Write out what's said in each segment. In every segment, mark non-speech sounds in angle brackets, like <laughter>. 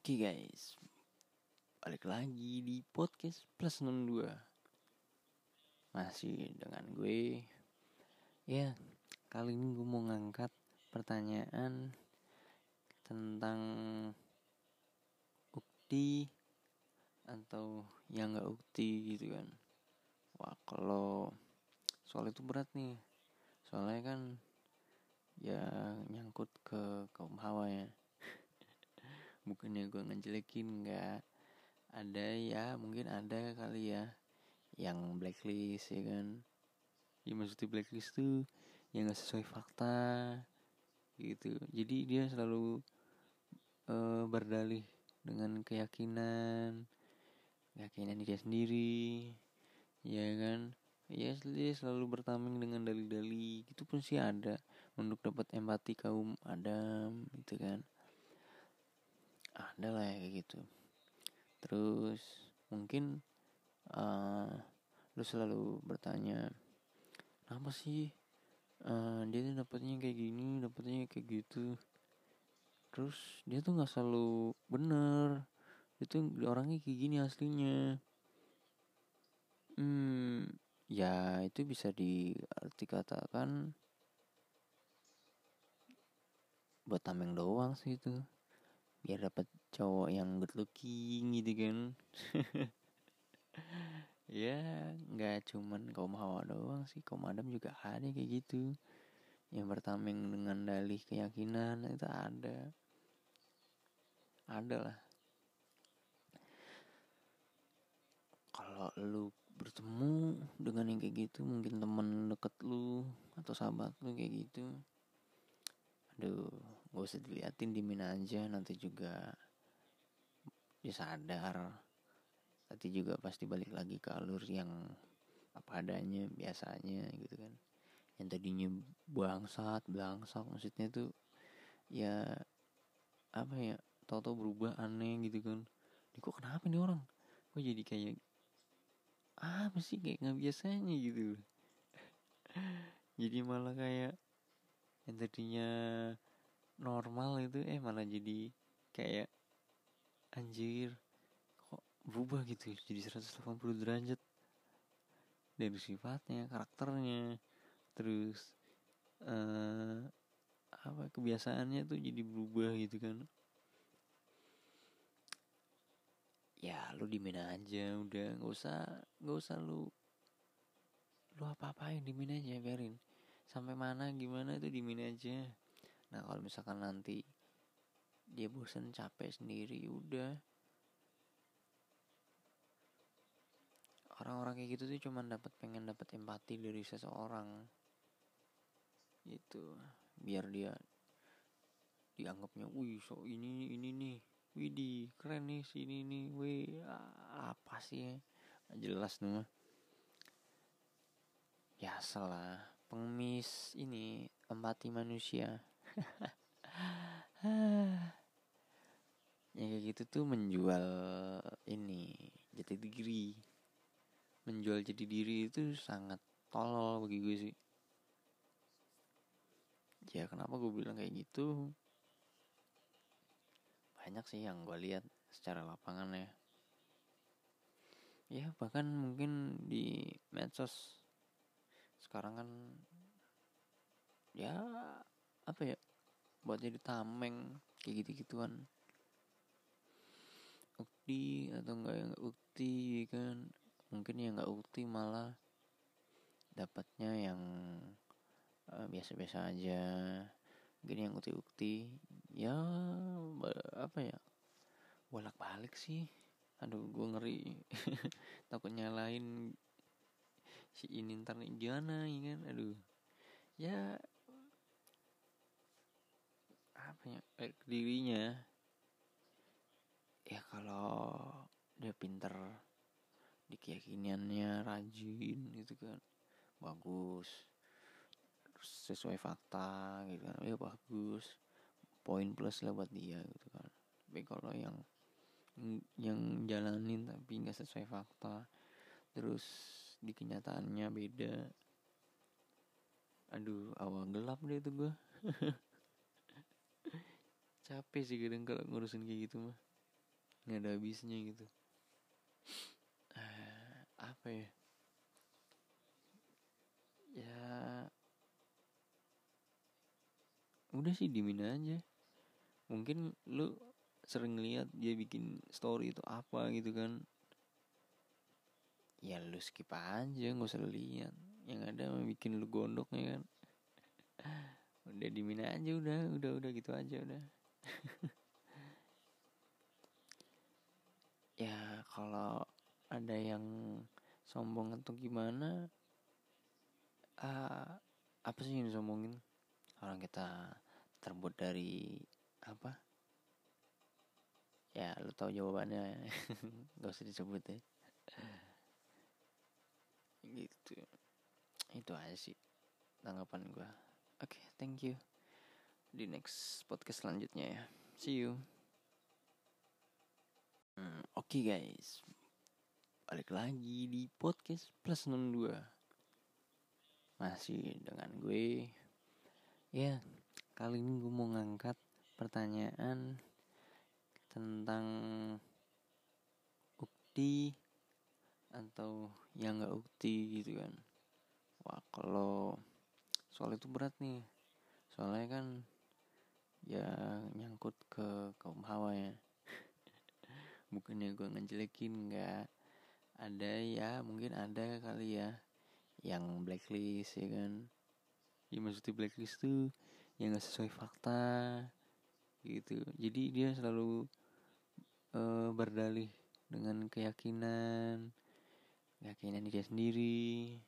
Oke guys, balik lagi di podcast plus 62 Masih dengan gue. Ya, kali ini gue mau ngangkat pertanyaan Tentang ukti Atau yang gak ukti gitu kan. Wah kalau soal itu berat nih. Soalnya kan ya nyangkut ke kaum hawa ya bukannya gue ngejelekin nggak ada ya mungkin ada kali ya yang blacklist ya kan? Ya maksudnya blacklist tuh yang nggak sesuai fakta gitu. Jadi dia selalu uh, berdalih dengan keyakinan keyakinan dia sendiri ya kan? Ya dia selalu bertaming dengan dalih-dalih itu pun sih ada. Untuk dapat empati kaum Adam gitu kan ada lah ya kayak gitu. Terus mungkin uh, lu selalu bertanya kenapa sih uh, dia tuh dapetnya kayak gini dapetnya kayak gitu? Terus dia tuh nggak selalu bener. Itu orangnya kayak gini aslinya. Hmm ya itu bisa diarti katakan buat tameng doang sih itu biar dapat cowok yang good looking gitu kan. <laughs> Ya nggak cuman kaum hawa doang sih. Kaum adam juga ada kayak gitu. Yang bertameng dengan dalih keyakinan itu ada. Ada lah. Kalau lu bertemu dengan yang kayak gitu mungkin temen deket lu atau sahabat lu kayak gitu aduh gak usah diliatin dimin aja. Nanti juga dia sadar. Nanti juga pasti balik lagi ke alur yang apa adanya biasanya gitu kan. Yang tadinya bangsat belangsak maksudnya tuh ya apa ya tau-tau berubah aneh gitu kan. Ini kok kenapa nih orang? Kok jadi kayak apa sih kayak nggak biasanya gitu? <laughs> Jadi malah kayak yang tadinya normal itu eh malah jadi kayak anjir kok berubah gitu jadi 180 derajat. Dari sifatnya karakternya terus uh, apa kebiasaannya tuh jadi berubah gitu kan. Ya lu dimin aja udah nggak usah nggak usah lu lu apa apain dimin aja biarin. Sampai mana gimana itu dimin aja nah kalau misalkan nanti dia bosan capek sendiri udah. Orang-orang kayak gitu tuh cuman dapat pengen dapat empati dari seseorang. Gitu. Biar dia dianggapnya wih so ini ini nih. Widih keren nih sini nih. Wih apa sih? Jelas nih ya salah pengemis ini empati manusia <laughs> ya kayak gitu tuh menjual ini jati diri. Menjual jati diri itu sangat tolol bagi gue sih. Ya kenapa gue bilang kayak gitu? Banyak sih yang gue lihat secara lapangan ya. Ya bahkan mungkin di medsos. Sekarang kan ya apa ya buat jadi tameng kayak gitu gituan ukti atau enggak yang ukti kan. Mungkin yang enggak ukti malah dapatnya yang uh, biasa-biasa aja. Mungkin yang ukti-ukti ya apa ya bolak balik sih. Aduh gue ngeri. <laughs> Takut nyalain si ini ntar gimana ya kan. Aduh. Ya apa ya eh, dirinya. Ya kalau dia pinter di keyakinannya rajin gitu kan. Bagus. Sesuai fakta gitu kan. Ya bagus. Poin plus lah buat dia gitu kan. Tapi kalau yang yang jalanin tapi nggak sesuai fakta terus di kenyataannya beda. Aduh awal gelap deh itu gue <laughs> capek sih kadang kalau ngurusin kayak gitu mah. Nggak ada habisnya gitu. Uh, apa ya? Ya udah sih dimin aja. Mungkin lu sering lihat dia bikin story itu apa gitu kan. Ya lu skip aja nggak usah lihat. Yang ada bikin lu gondok ya kan. Udah dimin aja udah udah udah gitu aja udah <laughs> ya kalau ada yang sombong atau gimana uh, apa sih yang disombongin? Orang kita terbuat dari apa? Ya lu tahu jawabannya. <laughs> Gak usah disebut ya. Gitu. Itu aja sih tanggapan gue oke okay, thank you di next podcast selanjutnya ya. See you. Hmm, oke okay guys. Balik lagi di podcast plus 62 masih dengan gue. Ya, kali ini gue mau ngangkat pertanyaan tentang ukti atau yang gak ukti gitu kan. Wah, kalau soal itu berat nih. Soalnya kan ya nyangkut ke kaum hawa ya. <laughs> Bukannya gue ngejelekin nggak. Ada ya mungkin ada kali ya yang blacklist ya kan? Ya maksudnya blacklist tuh yang gak sesuai fakta gitu. Jadi dia selalu uh, berdalih dengan keyakinan keyakinan dia sendiri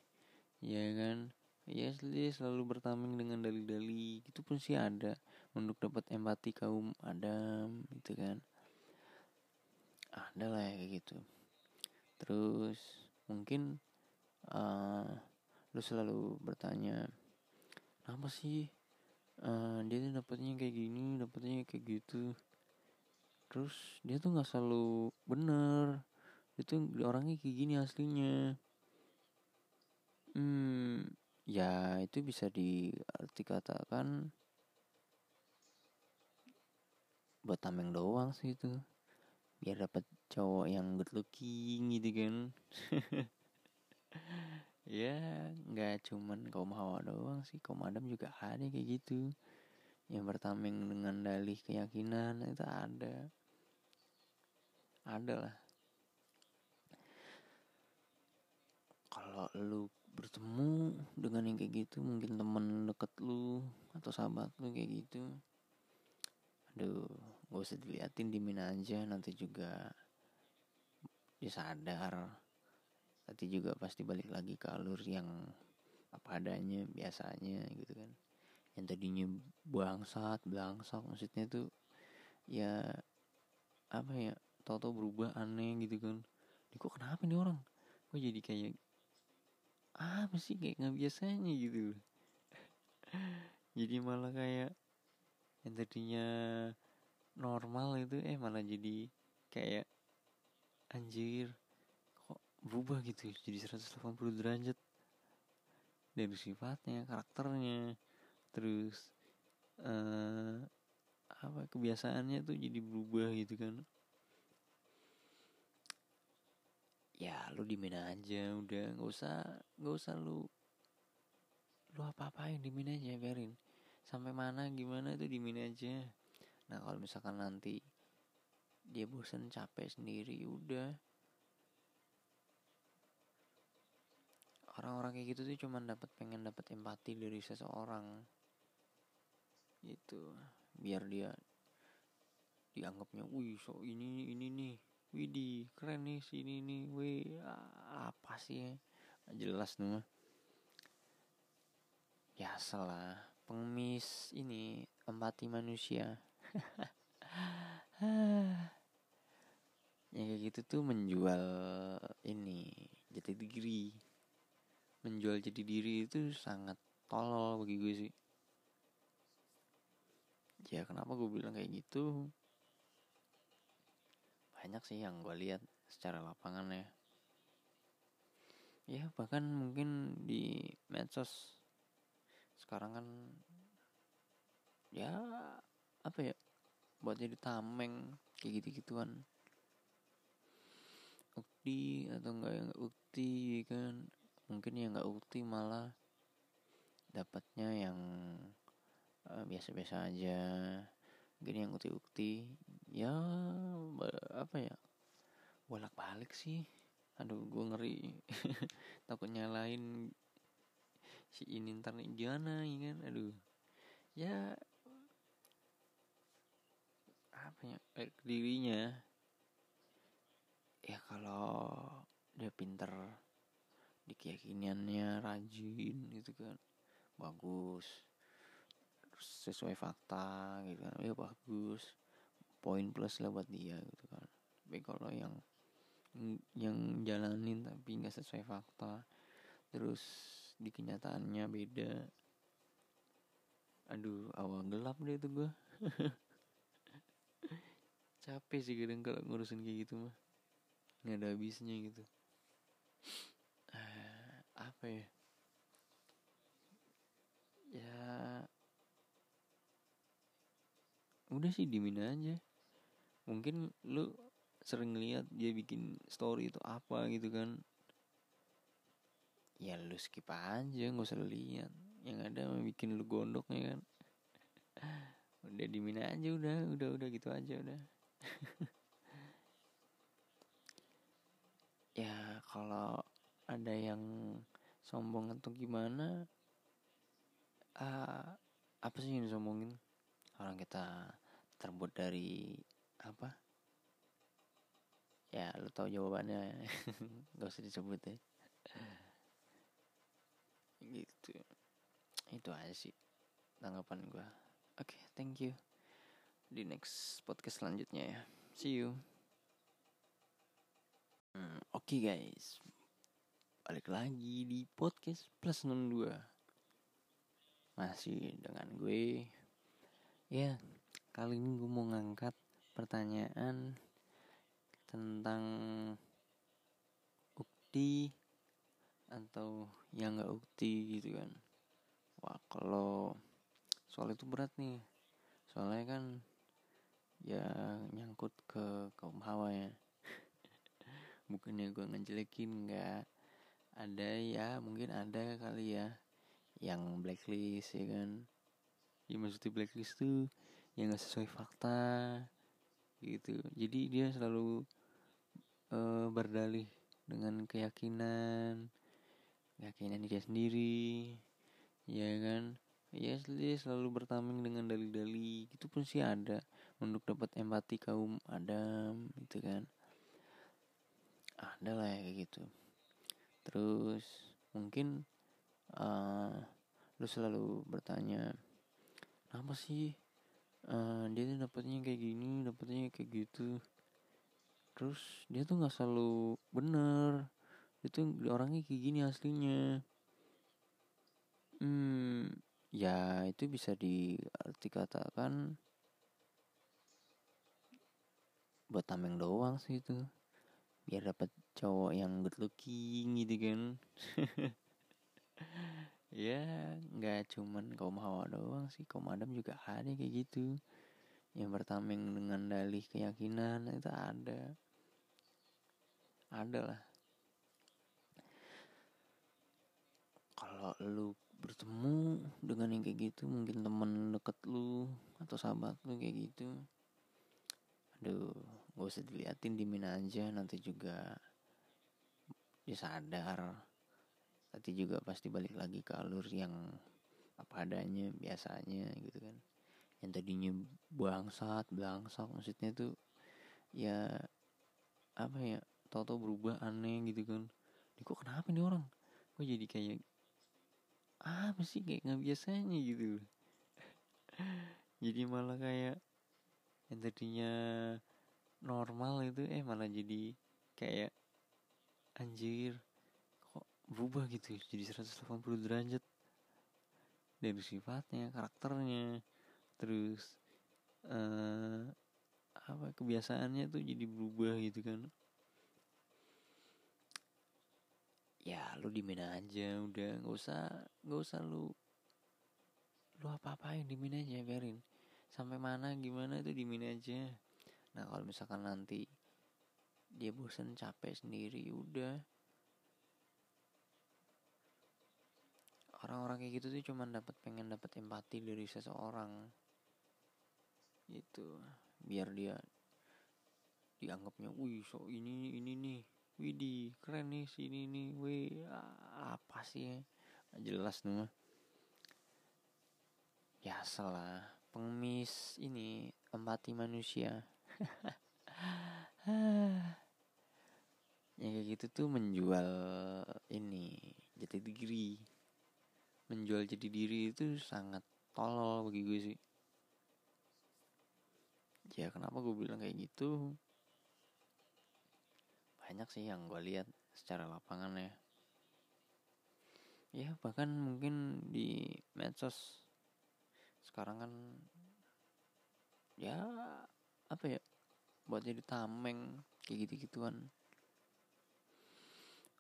ya kan ya dia selalu bertaming dengan dalih-dalih. Itu pun sih ada. Untuk dapat empati kaum Adam gitu kan. Ada lah ya kayak gitu. Terus mungkin uh, lu selalu bertanya kenapa sih uh, dia tuh dapetnya kayak gini dapetnya kayak gitu? Terus dia tuh nggak selalu bener. Itu orangnya kayak gini aslinya ya itu bisa diarti katakan buat tameng doang sih itu. Biar dapat cowok yang good looking gitu kan. <laughs> Ya nggak cuman kaum hawa doang sih. Kaum adam juga ada kayak gitu. Yang bertameng dengan dalih keyakinan itu ada. Ada lah. Kalau lu bertemu dengan yang kayak gitu mungkin temen deket lu atau sahabat lu kayak gitu. Aduh gak usah diliatin dimin aja. Nanti juga dia sadar. Nanti juga pasti balik lagi ke alur yang apa adanya biasanya gitu kan. Yang tadinya bangsat bangsat maksudnya tuh ya apa ya tau-tau berubah aneh gitu kan. Kok kenapa nih orang? Kok jadi kayak apa sih kayak nggak biasanya gitu? Jadi malah kayak yang tadinya normal itu eh malah jadi kayak anjir berubah gitu? Jadi 180 derajat. Dari sifatnya karakternya terus uh, apa kebiasaannya tuh jadi berubah gitu kan ya lu dimin aja udah. Nggak usah nggak usah lu lu apa apain dimin aja biarin. Sampai mana gimana itu dimin aja. Nah kalau misalkan nanti dia bosan capek sendiri udah. Orang-orang kayak gitu tuh cuma dapat pengen dapat empati dari seseorang. Gitu. Biar dia dianggapnya wih so ini ini nih Widi keren nih sini nih. Wih apa sih? Ya jelas nih mah. Ya salah pengemis ini empati manusia. <laughs> Ya kayak gitu tuh menjual ini jati diri. Menjual jadi diri itu sangat tolol bagi gue sih. Ya kenapa gue bilang kayak gitu banyak sih yang gue lihat secara lapangan ya ya bahkan mungkin di medsos sekarang kan ya apa ya buat jadi tameng kayak gitu gituan ukti atau enggak yang ukti kan? Mungkin yang nggak ukti malah dapatnya yang uh, biasa-biasa aja mungkin yang ukti-ukti ya apa ya? Bolak balik sih. Aduh gue ngeri. <laughs> Takut nyalain si ini ntar gimana ya kan? Aduh. Ya apa ya? Eh, dirinya. Ya kalau dia pinter di keyakinannya rajin gitu kan. Bagus sesuai fakta gitu kan. Ya bagus. Poin plus lah buat dia gitu kan. Tapi kalau yang yang jalanin tapi nggak sesuai fakta terus di kenyataannya beda. Aduh awal gelap deh itu gue <laughs> capek sih kadang kalau ngurusin kayak gitu mah. Nggak ada habisnya gitu. Uh, apa ya udah sih dimin aja. Mungkin lu sering lihat dia bikin story itu apa gitu kan. Ya lu skip aja nggak usah lihat. Yang ada bikin lu gondok ya kan. <laughs> Udah dimin aja udah udah udah gitu aja udah. <laughs> Ya kalau ada yang sombong atau gimana uh, apa sih yang disombongin? Orang kita terbuat dari apa? Ya lu tahu jawabannya. <laughs> Gak usah disebut ya. Gitu. Itu aja sih tanggapan gue oke okay, thank you. Di next podcast selanjutnya ya. See you. Hmm, oke okay guys. Balik lagi di podcast plus 62 masih dengan gue. Ya kali ini gue mau ngangkat pertanyaan tentang ukti atau yang gak ukti gitu kan. Wah kalau soal itu berat nih. Soalnya kan ya nyangkut ke kaum hawa ya. <laughs> Bukannya gue ngejelekin nggak. Ada ya mungkin ada kali ya yang blacklist ya kan. Ya maksudnya blacklist tuh yang gak sesuai fakta gitu. Jadi dia selalu uh, berdalih dengan keyakinan keyakinan dia sendiri ya kan? Ya dia selalu bertaming dengan dalih-dalih. Itu pun sih ada untuk dapat empati kaum Adam gitu kan. Ada lah ya kayak gitu. Terus mungkin uh, lu selalu bertanya kenapa sih uh, dia tuh dapetnya kayak gini dapetnya kayak gitu. Terus dia tuh nggak selalu bener. Itu orangnya kayak gini aslinya. Hmm ya itu bisa diarti katakan buat tameng doang sih itu. Biar dapat cowok yang good looking gitu kan <laughs> ya nggak cuman kaum hawa doang sih. Kaum adam juga ada kayak gitu. Yang bertameng dengan dalih keyakinan itu ada. Ada lah. Kalau lu bertemu dengan yang kayak gitu mungkin temen deket lu atau sahabat lu kayak gitu aduh gak usah diliatin dimin aja. Nanti juga dia sadar nanti juga pasti balik lagi ke alur yang apa adanya biasanya gitu kan. Yang tadinya bangsat belangsak maksudnya tuh ya apa ya tau-tau berubah aneh gitu kan. Ini kok kenapa nih orang? Kok jadi kayak apa sih kayak nggak biasanya gitu? <laughs> Jadi malah kayak yang tadinya normal itu eh malah jadi kayak anjir berubah gitu jadi 180 derajat dari sifatnya karakternya. Terus uh, apa kebiasaannya tuh jadi berubah gitu kan. Ya lu dimin aja udah. Nggak usah nggak usah lu lu apa apain dimin aja biarin. Sampai mana gimana itu dimin aja. Nah kalau misalkan nanti dia bosan capek sendiri udah orang-orang kayak gitu tuh cuman dapat pengen dapat empati dari seseorang. Gitu. Biar dia dianggapnya wih so ini ini nih. Widi keren nih sini nih. Wih apa sih? Jelas nih ya salah pengemis ini empati manusia. <laughs> Ya kayak gitu tuh menjual ini jati diri menjual jati diri itu sangat tolol bagi gue sih. Ya kenapa gue bilang kayak gitu? Banyak sih yang gue lihat secara lapangan ya. Ya bahkan mungkin di medsos sekarang kan ya apa ya buat jadi tameng kayak gitu gituan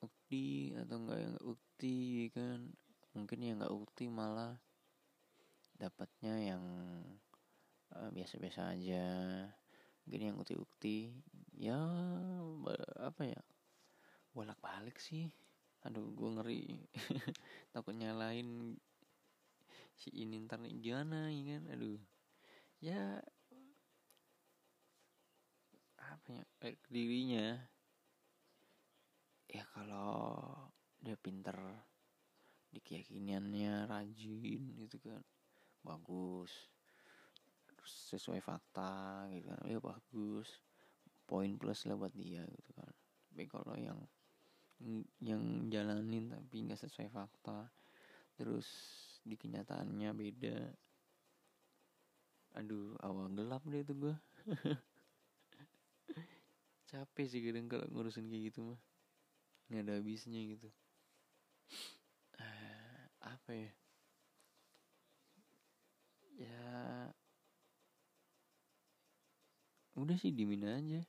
ukti atau enggak yang ukti kan mungkin yang enggak ukti malah dapatnya yang uh, biasa-biasa aja. Mungkin yang ukti-ukti ya apa ya bolak balik sih. Aduh gue ngeri. <laughs> Takut nyalain si ini ntar gimana ya kan? Aduh. Ya apa ya eh, dirinya ya kalau dia pinter di keyakinannya rajin gitu kan. Bagus. Sesuai fakta gitu kan. Ya bagus. Poin plus lah buat dia gitu kan. Tapi kalau yang yang jalanin tapi nggak sesuai fakta terus di kenyataannya beda. Aduh awal gelap deh itu gue <laughs> capek sih kadang kalau ngurusin kayak gitu mah. Nggak ada habisnya gitu apa ya? Ya udah sih dimin aja.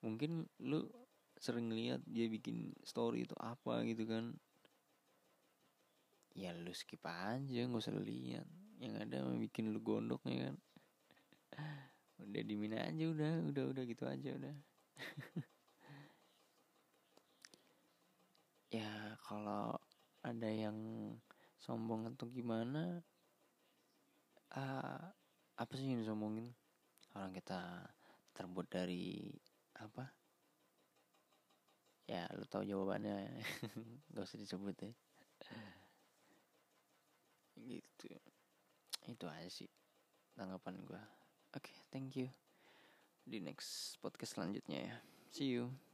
Mungkin lu sering lihat dia bikin story itu apa gitu kan. Ya lu skip aja nggak usah lihat. Yang ada bikin lu gondok ya kan? Udah dimin aja udah udah udah gitu aja udah. <laughs> Ya kalau ada yang sombong atau gimana? Uh, apa sih yang disombongin? Orang kita terbuat dari apa? Ya lu tahu jawabannya. <laughs> Gak usah disebut ya. Gitu. Itu aja sih tanggapan gue oke okay, thank you. Di next podcast selanjutnya ya. See you